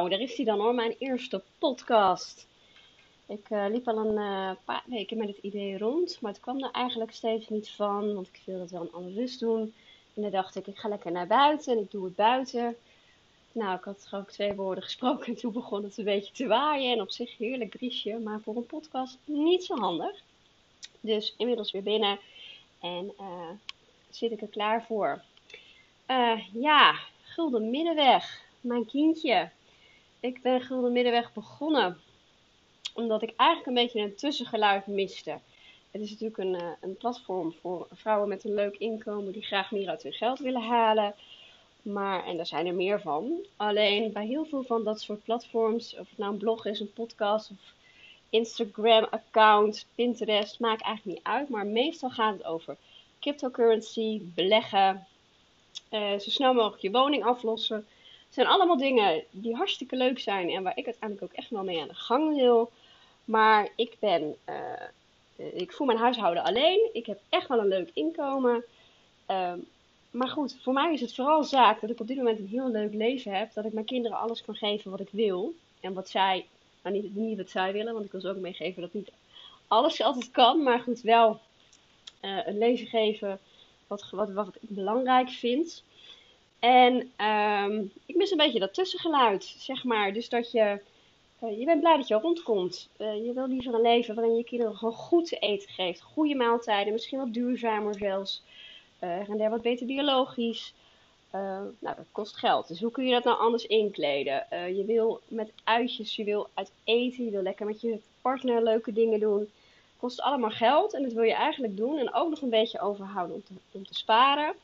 Nou, daar is hij dan hoor, mijn eerste podcast. Ik uh, liep al een uh, paar weken met het idee rond, maar het kwam er eigenlijk steeds niet van, want ik wilde het wel een andere rust doen. En dan dacht ik, ik ga lekker naar buiten en ik doe het buiten. Nou, ik had ook twee woorden gesproken en toen begon het een beetje te waaien. En op zich heerlijk briesje, maar voor een podcast niet zo handig. Dus inmiddels weer binnen en uh, zit ik er klaar voor. ja, Gulden Middenweg, mijn kindje. Ik ben Gulden Middenweg begonnen omdat ik eigenlijk een beetje een tussengeluid miste. Het is natuurlijk een, uh, een platform voor vrouwen met een leuk inkomen die graag meer uit hun geld willen halen. Maar, en daar zijn er meer van. Alleen bij heel veel van dat soort platforms, of het nou een blog is, een podcast of Instagram-account, Pinterest, maakt eigenlijk niet uit. Maar meestal gaat het over cryptocurrency, beleggen, uh, zo snel mogelijk je woning aflossen. Het zijn allemaal dingen die hartstikke leuk zijn en waar ik uiteindelijk ook echt wel mee aan de gang wil. Maar ik ben, uh, ik voel mijn huishouden alleen. Ik heb echt wel een leuk inkomen. Uh, maar goed, voor mij is het vooral zaak dat ik op dit moment een heel leuk leven heb. Dat ik mijn kinderen alles kan geven wat ik wil. En wat zij, nou niet, niet wat zij willen, want ik wil ze ook meegeven dat niet alles altijd kan. Maar goed, wel uh, een leven geven wat, wat, wat ik belangrijk vind. En um, ik mis een beetje dat tussengeluid, zeg maar. Dus dat je, uh, je bent blij dat je rondkomt. Uh, je wil liever een leven waarin je kinderen gewoon goed te eten geeft. Goede maaltijden, misschien wat duurzamer zelfs. Uh, en daar wat beter biologisch. nou, dat kost geld. Dus hoe kun je dat nou anders inkleden? je wil met uitjes, je wil uit eten, je wil lekker met je partner leuke dingen doen kost allemaal geld en dat wil je eigenlijk doen en ook nog een beetje overhouden om te, om te sparen.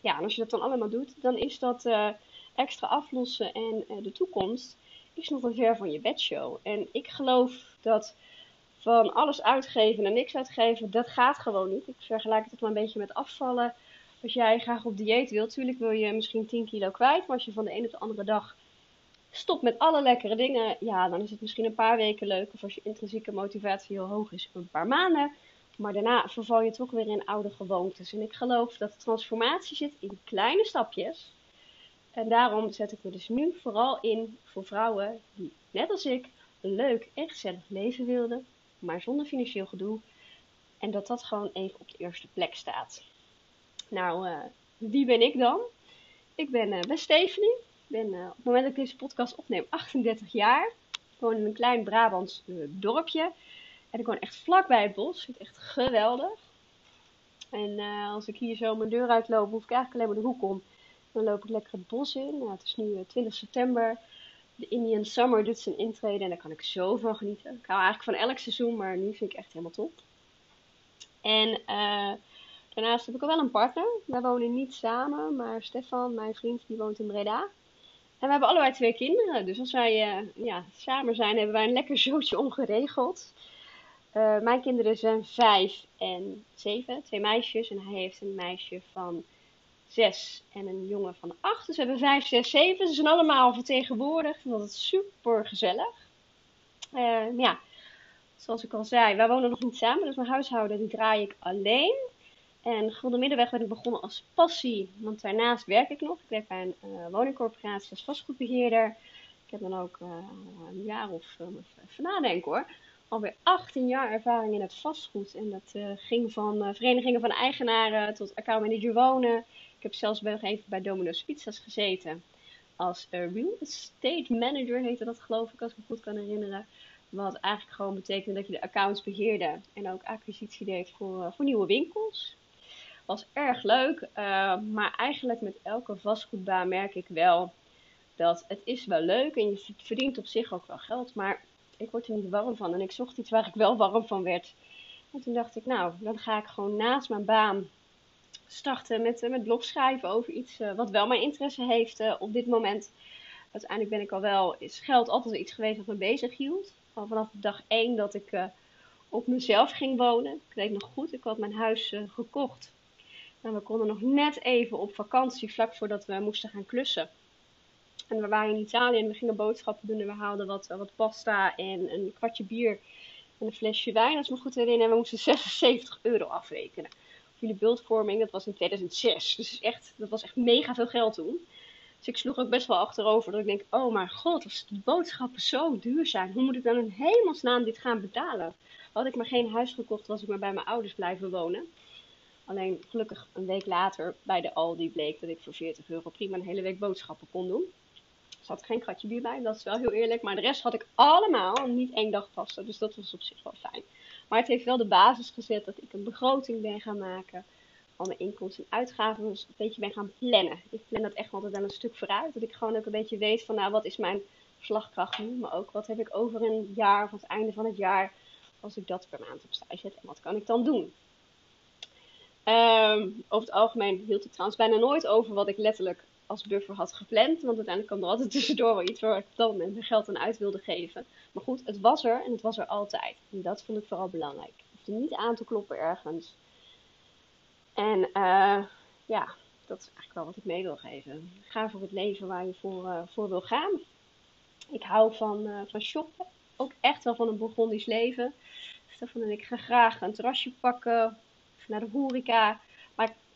Ja, en als je dat dan allemaal doet, dan is dat uh, extra aflossen en uh, de toekomst is nog een ver van je bedshow. En ik geloof dat van alles uitgeven en niks uitgeven, dat gaat gewoon niet. Ik vergelijk het maar een beetje met afvallen. Als jij graag op dieet wilt, natuurlijk wil je misschien 10 kilo kwijt, maar als je van de ene op de andere dag stop met alle lekkere dingen, ja, dan is het misschien een paar weken leuk. Of als je intrinsieke motivatie heel hoog is, een paar maanden. Maar daarna verval je toch weer in oude gewoontes. En ik geloof dat de transformatie zit in kleine stapjes. En daarom zet ik me dus nu vooral in voor vrouwen die, net als ik, een leuk en gezellig leven wilden, maar zonder financieel gedoe. En dat dat gewoon even op de eerste plek staat. Nou, uh, wie ben ik dan? Ik ben, uh, ben Stephanie. Ik ben uh, op het moment dat ik deze podcast opneem 38 jaar. Ik woon in een klein Brabants dorpje. En ik woon echt vlakbij het bos. Het echt geweldig. En uh, als ik hier zo mijn deur uitloop, hoef ik eigenlijk alleen maar de hoek om. Dan loop ik lekker het bos in. Nou, het is nu 20 september. De Indian Summer doet zijn intrede en daar kan ik zo van genieten. Ik hou eigenlijk van elk seizoen, maar nu vind ik echt helemaal top. En daarnaast heb ik ook wel een partner. Wij wonen niet samen, maar Stefan, mijn vriend, die woont in Breda. En we hebben allebei twee kinderen. Dus als wij ja, samen zijn, hebben wij een lekker zootje ongeregeld. Uh, mijn kinderen zijn vijf en zeven, twee meisjes. En hij heeft een meisje van zes en een jongen van acht. Dus we hebben vijf, zes, zeven. Ze zijn allemaal vertegenwoordigd. En dat is super gezellig. Uh, ja, zoals ik al zei, wij wonen nog niet samen. Dus mijn huishouden die draai ik alleen. En Gulden Middenweg ben ik begonnen als passie, want daarnaast werk ik nog. Ik werk bij een uh, woningcorporatie als vastgoedbeheerder. Ik heb dan ook uh, een jaar of uh, nadenken hoor. Alweer 18 jaar ervaring in het vastgoed. En dat ging van verenigingen van eigenaren tot accountmanager wonen. Ik heb zelfs nog even bij Domino's Pizza's gezeten. Als real estate manager heette dat geloof ik, als ik me goed kan herinneren. Wat eigenlijk gewoon betekent dat je de accounts beheerde en ook acquisitie deed voor, voor nieuwe winkels was erg leuk. Maar eigenlijk met elke vastgoedbaan merk ik wel dat het is wel leuk en je verdient op zich ook wel geld. Maar ik word er niet warm van. En ik zocht iets waar ik wel warm van werd. En toen dacht ik, nou, dan ga ik gewoon naast mijn baan starten met, uh, met blogschrijven over iets uh, wat wel mijn interesse heeft uh, op dit moment. Uiteindelijk ben ik al wel, is geld altijd iets geweest wat me bezig hield. Al vanaf dag één dat ik op mezelf ging wonen. Ik weet nog goed, ik had mijn huis gekocht en we konden nog net even op vakantie, vlak voordat we moesten gaan klussen. En we waren in Italië en we gingen boodschappen doen en we haalden wat, wat pasta en een kwartje bier en een flesje wijn, als ik me goed herinner. En we moesten 76 euro afrekenen. Voor jullie beeldvorming, dat was in 2006. Dus echt, dat was echt mega veel geld toen. Dus ik sloeg ook best wel achterover. Dat ik denk, oh mijn god, als boodschappen zo duur zijn, hoe moet ik dan in hemelsnaam dit gaan betalen? Had ik maar geen huis gekocht, was ik maar bij mijn ouders blijven wonen. Alleen gelukkig een week later bij de Aldi bleek dat ik voor 40 euro prima een hele week boodschappen kon doen. Zat geen kratje bier bij, dat is wel heel eerlijk. Maar de rest had ik allemaal niet één dag vasten. Dus dat was op zich wel fijn. Maar het heeft wel de basis gezet dat ik een begroting ben gaan maken. Al mijn inkomsten en uitgaven dus een beetje ben gaan plannen. Ik plan dat echt altijd wel een stuk vooruit. Dat ik gewoon ook een beetje weet van nou wat is mijn slagkracht nu. Maar ook wat heb ik over een jaar of aan het einde van het jaar. Als ik dat per maand opzij zet. En wat kan ik dan doen? Um, over het algemeen hield ik trouwens bijna nooit over wat ik letterlijk als buffer had gepland. Want uiteindelijk kwam er altijd tussendoor wel iets waar ik op dat moment mijn geld aan uit wilde geven. Maar goed, het was er en het was er altijd. En dat vond ik vooral belangrijk. Ik hoefde niet aan te kloppen ergens. En uh, ja, dat is eigenlijk wel wat ik mee wil geven. Ga voor het leven waar je voor, uh, voor wil gaan. Ik hou van, uh, van shoppen. Ook echt wel van een Burgondisch leven. Stefan en ik gaan graag een terrasje pakken naar de horeca.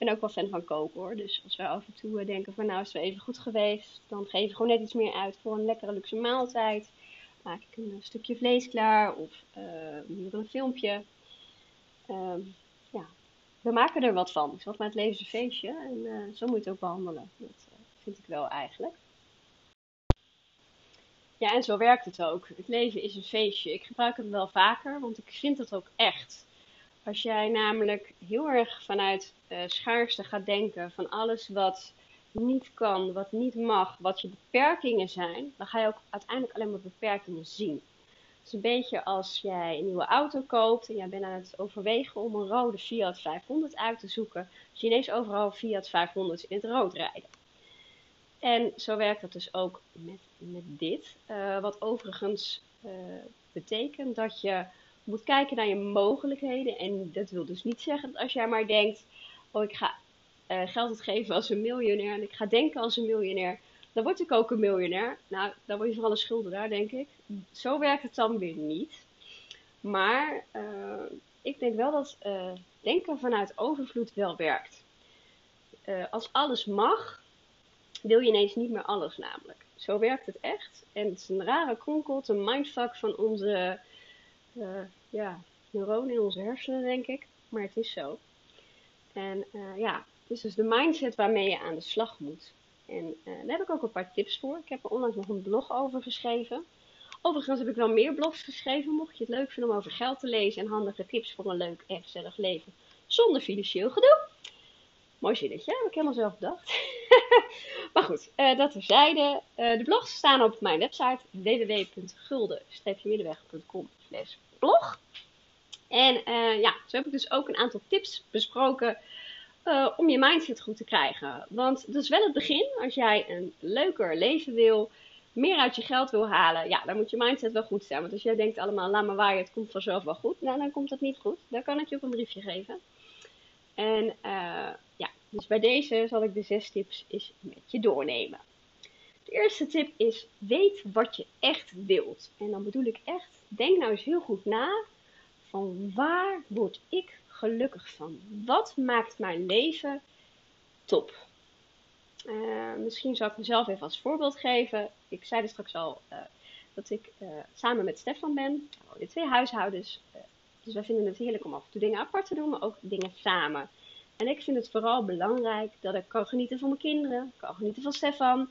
Maar ben ook wel fan van koken hoor. Dus als we af en toe denken van nou is het even goed geweest. Dan geef ik gewoon net iets meer uit voor een lekkere luxe maaltijd. Maak ik een stukje vlees klaar of uh, een filmpje. Uh, ja, we maken er wat van. Zoals met het leven is een feestje. En zo moet je het ook behandelen. Dat vind ik wel eigenlijk. Ja, en zo werkt het ook. Het leven is een feestje. Ik gebruik het wel vaker, want ik vind het ook echt. Als jij namelijk heel erg vanuit uh, schaarste gaat denken van alles wat niet kan, wat niet mag, wat je beperkingen zijn, dan ga je ook uiteindelijk alleen maar beperkingen zien. Het is een beetje als jij een nieuwe auto koopt en jij bent aan het overwegen om een rode Fiat 500 uit te zoeken. Dus je ineens overal Fiat 500 in het rood rijden. En zo werkt dat dus ook met, met dit. Uh, wat overigens uh, betekent dat je moet kijken naar je mogelijkheden. En dat wil dus niet zeggen dat als jij maar denkt: oh, ik ga uh, geld uitgeven als een miljonair en ik ga denken als een miljonair, dan word ik ook een miljonair. Nou, dan word je vooral een schuldenaar, denk ik. Zo werkt het dan weer niet. Maar uh, ik denk wel dat uh, denken vanuit overvloed wel werkt. als alles mag, wil je ineens niet meer alles namelijk. Zo werkt het echt. En het is een rare kronkel, een mindfuck van onze uh, ja, neuronen in onze hersenen, denk ik. Maar het is zo. En uh, ja, het is dus de mindset waarmee je aan de slag moet. En uh, daar heb ik ook een paar tips voor. Ik heb er onlangs nog een blog over geschreven. Overigens heb ik wel meer blogs geschreven. Mocht je het leuk vinden om over geld te lezen en handige tips voor een leuk en gezellig leven zonder financieel gedoe. Mooi zinnetje, heb ik helemaal zelf bedacht. maar goed, uh, dat terzijde. Uh, de blogs staan op mijn website www.gulden-middenweg.com blog. En uh, ja, zo heb ik dus ook een aantal tips besproken om je mindset goed te krijgen. Want dat is wel het begin. Als jij een leuker leven wil, meer uit je geld wil halen, ja, dan moet je mindset wel goed zijn. Want als jij denkt allemaal, laat maar waaien, het komt vanzelf wel goed. Nou, dan komt dat niet goed. Dan kan ik je ook een briefje geven. En uh, ja, dus bij deze zal ik de zes tips eens met je doornemen. De eerste tip is: weet wat je echt wilt. En dan bedoel ik echt denk nou eens heel goed na van waar word ik gelukkig van? Wat maakt mijn leven top? Uh, misschien zal ik mezelf even als voorbeeld geven. Ik zei er straks al uh, dat ik samen met Stefan ben. Wonen twee huishoudens. Dus wij vinden het heerlijk om af en toe dingen apart te doen, maar ook dingen samen. En ik vind het vooral belangrijk dat ik kan genieten van mijn kinderen, kan genieten van Stefan,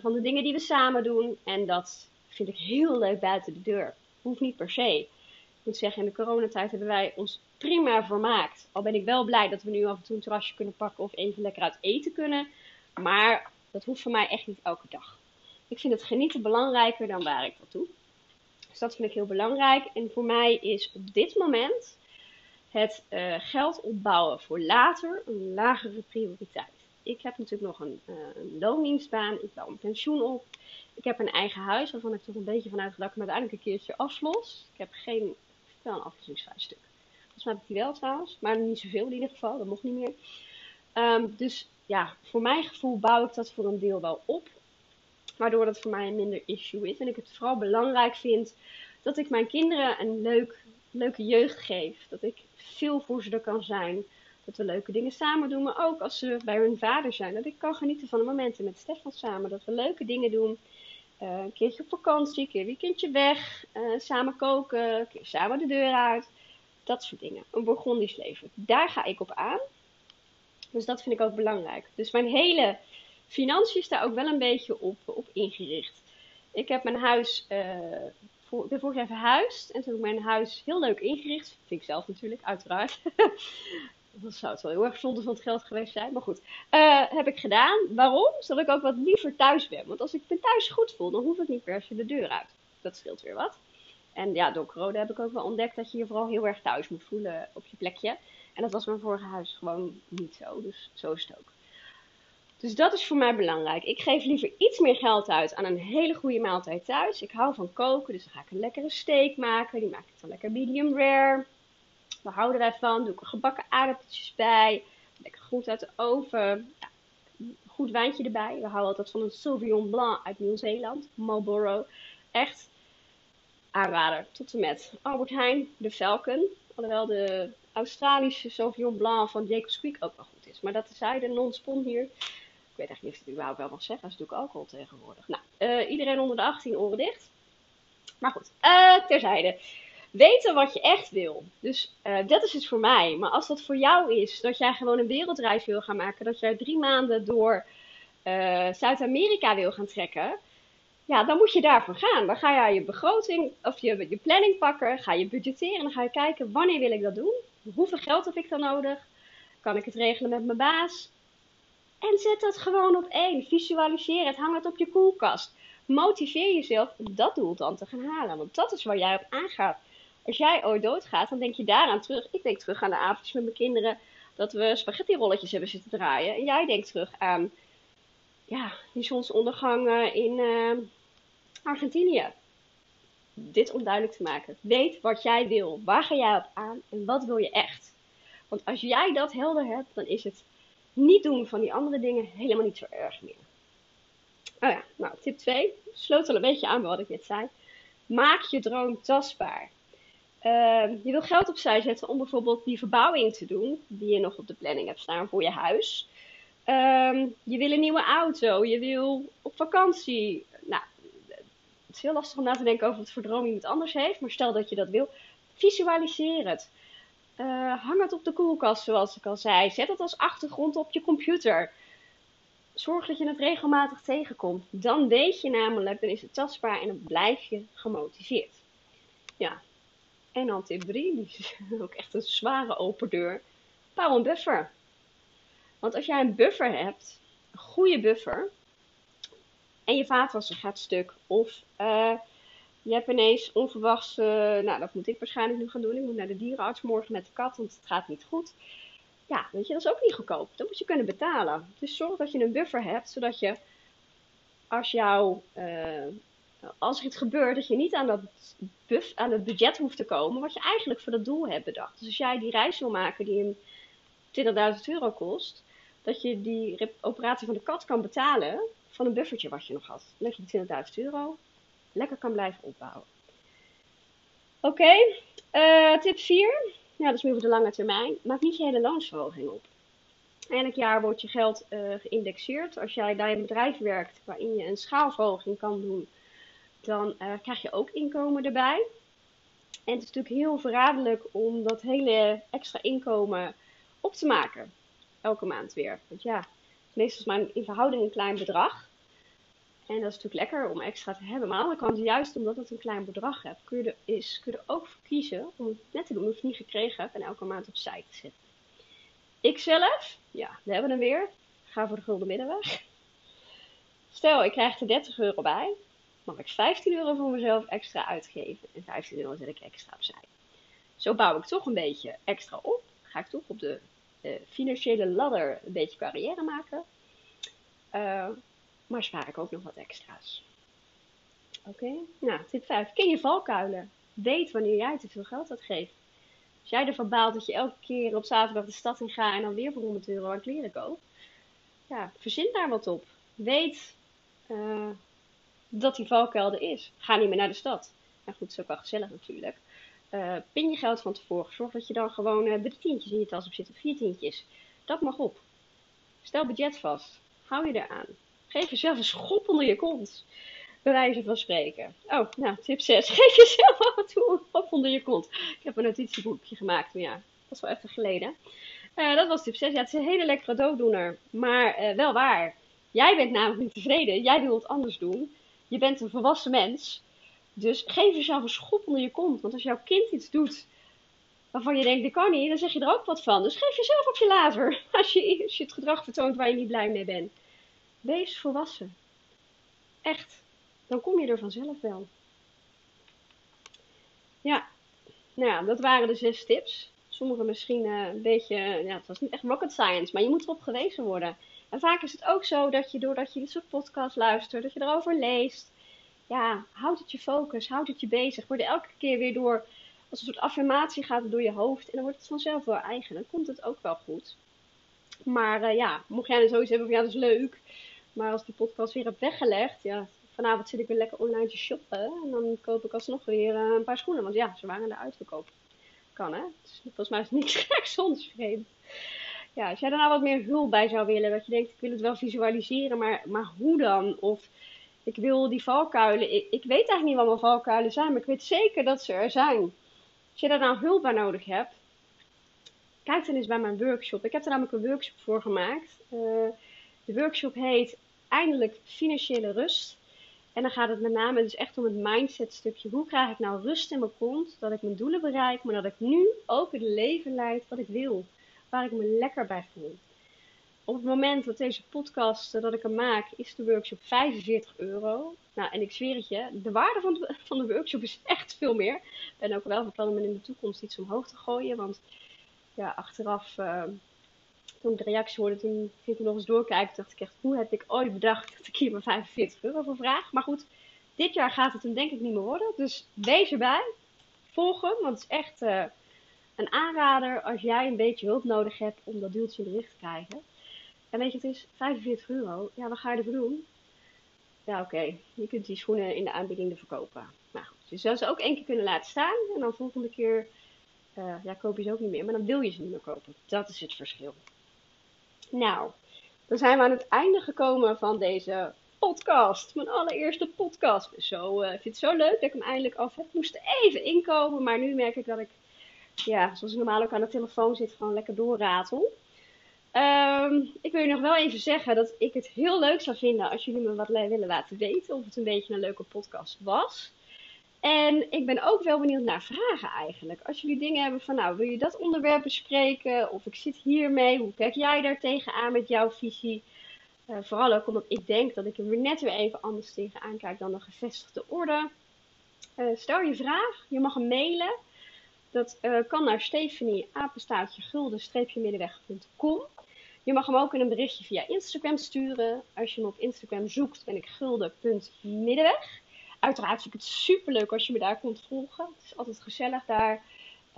van de dingen die we samen doen. En dat vind ik heel leuk buiten de deur. Hoeft niet per se. Ik moet zeggen, in de coronatijd hebben wij ons prima vermaakt. Al ben ik wel blij dat we nu af en toe een terrasje kunnen pakken of even lekker uit eten kunnen. Maar dat hoeft voor mij echt niet elke dag. Ik vind het genieten belangrijker dan waar ik dat doe. Dus dat vind ik heel belangrijk. En voor mij is op dit moment het uh, geld opbouwen voor later een lagere prioriteit. Ik heb natuurlijk nog een, uh, een loondienstbaan. Ik bouw een pensioen op. Ik heb een eigen huis waarvan ik toch een beetje vanuit dat ik me uiteindelijk een keertje aflos. Ik heb geen, wel een aflossingsvrij stuk. Mij heb ik die wel trouwens, maar niet zoveel in ieder geval, dat mocht niet meer. Um, dus ja, voor mijn gevoel bouw ik dat voor een deel wel op. Waardoor dat voor mij een minder issue is. En ik het vooral belangrijk vind dat ik mijn kinderen een leuk, leuke jeugd geef. Dat ik veel voor ze er kan zijn. Dat we leuke dingen samen doen, maar ook als ze bij hun vader zijn. Dat ik kan genieten van de momenten met Stefan samen. Dat we leuke dingen doen. Uh, een keertje op vakantie, een keer weekendje weg. Uh, samen koken, een keer samen de deur uit. Dat soort dingen. Een Burgondisch leven. Daar ga ik op aan. Dus dat vind ik ook belangrijk. Dus mijn hele financiën daar ook wel een beetje op, op ingericht. Ik heb mijn huis, uh, ben vorig jaar verhuisd. En toen heb ik mijn huis heel leuk ingericht. Vind ik zelf natuurlijk, uiteraard. Dat zou het wel heel erg zonde van het geld geweest zijn. Maar goed, uh, heb ik gedaan. Waarom? Zodat ik ook wat liever thuis ben. Want als ik me thuis goed voel, dan hoef ik niet per se de deur uit. Dat scheelt weer wat. En ja, door corona heb ik ook wel ontdekt dat je je vooral heel erg thuis moet voelen op je plekje. En dat was mijn vorige huis gewoon niet zo. Dus zo is het ook. Dus dat is voor mij belangrijk. Ik geef liever iets meer geld uit aan een hele goede maaltijd thuis. Ik hou van koken, dus dan ga ik een lekkere steak maken. Die maak ik dan lekker medium rare. Waar houden wij van? Doe ik er gebakken aardappeltjes bij. Lekker goed uit de oven. Ja, goed wijntje erbij. We houden altijd van een Sauvignon Blanc uit Nieuw-Zeeland. Marlboro. Echt aanrader. Tot en met Albert Heijn, de Falcon. Alhoewel de Australische Sauvignon Blanc van Jacob's Creek ook wel goed is. Maar dat is de non-spon hier. Ik weet eigenlijk niet of ik het überhaupt wel mag zeggen. Dat is natuurlijk alcohol tegenwoordig. Nou, uh, iedereen onder de 18 oren dicht. Maar goed, uh, terzijde. Weten wat je echt wil. Dus uh, dat is het voor mij. Maar als dat voor jou is, dat jij gewoon een wereldreis wil gaan maken. Dat jij drie maanden door Zuid-Amerika wil gaan trekken. Ja, dan moet je daarvoor gaan. Dan ga je je begroting of je, je planning pakken. Ga je budgetteren. En dan ga je kijken wanneer wil ik dat doen. Hoeveel geld heb ik dan nodig? Kan ik het regelen met mijn baas? En zet dat gewoon op één. Visualiseer het. Hang het op je koelkast. Motiveer jezelf om dat doel dan te gaan halen. Want dat is waar jij op aangaat. Als jij ooit doodgaat, dan denk je daaraan terug. Ik denk terug aan de avondjes met mijn kinderen. Dat we spaghetti rolletjes hebben zitten draaien. En jij denkt terug aan ja, die zonsondergang in uh, Argentinië. Dit om duidelijk te maken. Weet wat jij wil. Waar ga jij op aan? En wat wil je echt? Want als jij dat helder hebt, dan is het niet doen van die andere dingen helemaal niet zo erg meer. Oh ja, nou, tip 2. Sloot al een beetje aan bij wat ik net zei. Maak je droom tastbaar. Uh, je wil geld opzij zetten om bijvoorbeeld die verbouwing te doen, die je nog op de planning hebt staan voor je huis. Uh, je wil een nieuwe auto, je wil op vakantie. Nou, het is heel lastig om na te denken over wat voor droom iemand anders heeft, maar stel dat je dat wil, visualiseer het. Uh, hang het op de koelkast, zoals ik al zei. Zet het als achtergrond op je computer. Zorg dat je het regelmatig tegenkomt. Dan weet je namelijk, dan is het tastbaar en dan blijf je gemotiveerd. Ja. En dan tip 3, die is ook echt een zware open deur. Bouw een buffer. Want als jij een buffer hebt, een goede buffer, en je vaatwasser gaat stuk, of uh, je hebt ineens onverwachts, uh, nou dat moet ik waarschijnlijk nu gaan doen. Ik moet naar de dierenarts morgen met de kat, want het gaat niet goed. Ja, weet je, dat is ook niet goedkoop. Dat moet je kunnen betalen. Dus zorg dat je een buffer hebt, zodat je als jou, uh, als er iets gebeurt, dat je niet aan, dat buff, aan het budget hoeft te komen wat je eigenlijk voor dat doel hebt bedacht. Dus als jij die reis wil maken die een 20.000 euro kost, dat je die operatie van de kat kan betalen van een buffertje wat je nog had. Dan leg je 20.000 euro, lekker kan blijven opbouwen. Oké, uh, tip 4. Ja, dat is meer voor de lange termijn. Maak niet je hele loonsverhoging op. Elk jaar wordt je geld uh, geïndexeerd. Als jij bij een bedrijf werkt waarin je een schaalverhoging kan doen, dan uh, krijg je ook inkomen erbij. En het is natuurlijk heel verraderlijk om dat hele extra inkomen op te maken. Elke maand weer. Want ja, meestal is maar in verhouding een klein bedrag. En dat is natuurlijk lekker om extra te hebben. Maar aan de andere kant, juist omdat het een klein bedrag hebt, kun je er, is, kun je er ook voor kiezen om het net te doen of niet gekregen hebt en elke maand opzij te zetten. Ik zelf, ja, we hebben hem weer. Ga voor de gulden middenweg. Stel, ik krijg er 30 euro bij. Mag ik 15 euro voor mezelf extra uitgeven. En 15 euro zet ik extra opzij. Zo bouw ik toch een beetje extra op. Ga ik toch op de uh, financiële ladder een beetje carrière maken. Uh, maar spaar ik ook nog wat extra's. Oké, nou, tip 5. Ken je valkuilen. Weet wanneer jij te veel geld uitgeeft. Als jij ervan baalt dat je elke keer op zaterdag de stad in gaat en dan weer voor 100 euro aan kleren koopt. Ja, verzin daar wat op. Weet uh, dat die valkuil er is. Ga niet meer naar de stad. Nou goed, het is ook wel gezellig natuurlijk. Uh, pin je geld van tevoren. Zorg dat je dan gewoon uh, drie tientjes in je tas op zit, of vier tientjes. Dat mag op. Stel budget vast. Hou je eraan. Geef jezelf een schop onder je kont. Bij wijze van spreken. Oh, nou, tip 6. Geef jezelf af en toe een schop onder je kont. Ik heb een notitieboekje gemaakt, maar ja, dat is wel even geleden. Uh, dat was tip 6. Ja, het is een hele lekkere dooddoener. Maar wel waar. Jij bent namelijk niet tevreden. Jij wil het anders doen. Je bent een volwassen mens. Dus geef jezelf een schop onder je kont. Want als jouw kind iets doet waarvan je denkt, dat kan niet, dan zeg je er ook wat van. Dus geef jezelf op je later. Als je, als je het gedrag vertoont waar je niet blij mee bent. Wees volwassen. Echt. Dan kom je er vanzelf wel. Ja, nou ja, dat waren de zes tips. Sommige misschien uh, een beetje, ja, het was niet echt rocket science, maar je moet erop gewezen worden. En vaak is het ook zo dat je doordat je dit soort podcasts luistert, dat je erover leest, ja, houd het je focus, houd het je bezig. Word er elke keer weer door, als een soort affirmatie gaat door je hoofd. En dan wordt het vanzelf wel eigen. Dan komt het ook wel goed. Maar uh, ja, mocht jij er zoiets hebben van ja, dat is leuk. Maar als die podcast weer heb weggelegd, ja, vanavond zit ik weer lekker online te shoppen. En dan koop ik alsnog weer uh, een paar schoenen. Want ja, ze waren er uitverkoop. Kan hè? Dus, volgens mij is het niks geks zonder vreemd. Ja, als jij er nou wat meer hulp bij zou willen, dat je denkt, ik wil het wel visualiseren, maar, maar hoe dan? Of ik wil die valkuilen. Ik, ik weet eigenlijk niet wat mijn valkuilen zijn, maar ik weet zeker dat ze er zijn. Als je daar nou hulp bij nodig hebt, kijk dan eens bij mijn workshop. Ik heb er namelijk een workshop voor gemaakt. Uh, de workshop heet Eindelijk Financiële Rust. En dan gaat het met name dus echt om het mindset stukje. Hoe krijg ik nou rust in mijn kont, dat ik mijn doelen bereik, maar dat ik nu ook het leven leid wat ik wil. Waar ik me lekker bij voel. Op het moment dat deze podcast, eh, dat ik hem maak, is de workshop 45 euro. Nou, en ik zweer het je, de waarde van de, van de workshop is echt veel meer. Ik ben ook wel van plan om in de toekomst iets omhoog te gooien. Want ja, achteraf, uh, toen ik de reactie hoorde, toen ging ik nog eens doorkijken. dacht ik echt, hoe heb ik ooit bedacht dat ik hier maar 45 euro voor vraag? Maar goed, dit jaar gaat het hem denk ik niet meer worden. Dus wees erbij. Volg hem, want het is echt uh, een aanrader als jij een beetje hulp nodig hebt om dat duwtje in de te krijgen. En weet je, het is 45 euro. Ja, wat ga je ervoor doen? Ja, oké. Je kunt die schoenen in de aanbieding verkopen. Nou goed, je zou ze ook één keer kunnen laten staan. En dan volgende keer, uh, ja, koop je ze ook niet meer. Maar dan wil je ze niet meer kopen. Dat is het verschil. Nou, dan zijn we aan het einde gekomen van deze podcast. Mijn allereerste podcast. Zo, uh, ik vind het zo leuk dat ik hem eindelijk af heb. Moest even inkomen, maar nu merk ik dat ik, ja, zoals ik normaal ook aan de telefoon zit, gewoon lekker doorratel. Um, ik wil je nog wel even zeggen dat ik het heel leuk zou vinden als jullie me wat willen laten weten of het een beetje een leuke podcast was. En ik ben ook wel benieuwd naar vragen eigenlijk. Als jullie dingen hebben van nou, wil je dat onderwerp bespreken? Of ik zit hiermee, hoe kijk jij daar tegenaan met jouw visie? Uh, vooral ook omdat ik denk dat ik er weer net weer even anders tegenaan kijk dan de gevestigde orde. Uh, stel je vraag, je mag hem mailen. Dat uh, kan naar Stephanie apenstaartje gulden-middenweg.com. Je mag hem ook in een berichtje via Instagram sturen. Als je hem op Instagram zoekt, ben ik gulden.middenweg. Uiteraard vind ik het super leuk als je me daar komt volgen. Het is altijd gezellig daar.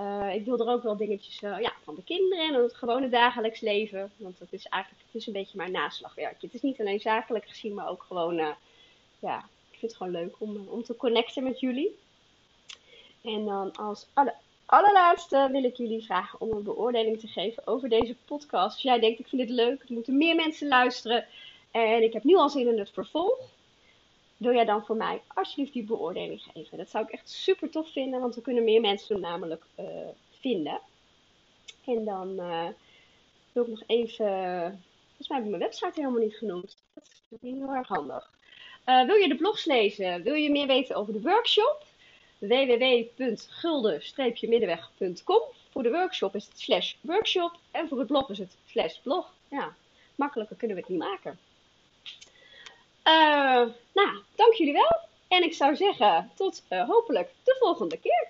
Uh, ik deel er ook wel dingetjes uh, ja, van de kinderen en het gewone dagelijks leven. Want het is eigenlijk het is een beetje mijn naslagwerkje. Het is niet alleen zakelijk gezien, maar ook gewoon, uh, ja, ik vind het gewoon leuk om, om te connecten met jullie. En dan als alle, allerlaatste wil ik jullie vragen om een beoordeling te geven over deze podcast. Als jij denkt, ik vind het leuk, er moeten meer mensen luisteren en ik heb nu al zin in het vervolg. Wil jij dan voor mij alsjeblieft die beoordeling geven? Dat zou ik echt super tof vinden, want dan kunnen meer mensen namelijk uh, vinden. En dan uh, wil ik nog even. Volgens mij heb ik mijn website helemaal niet genoemd. Dat is niet heel erg handig. Uh, wil je de blogs lezen? Wil je meer weten over de workshop? www.gulden-middenweg.com. Voor de workshop is het slash workshop en voor het blog is het slash blog. Ja, makkelijker kunnen we het niet maken. Uh, nou, dank jullie wel. En ik zou zeggen, tot uh, hopelijk de volgende keer.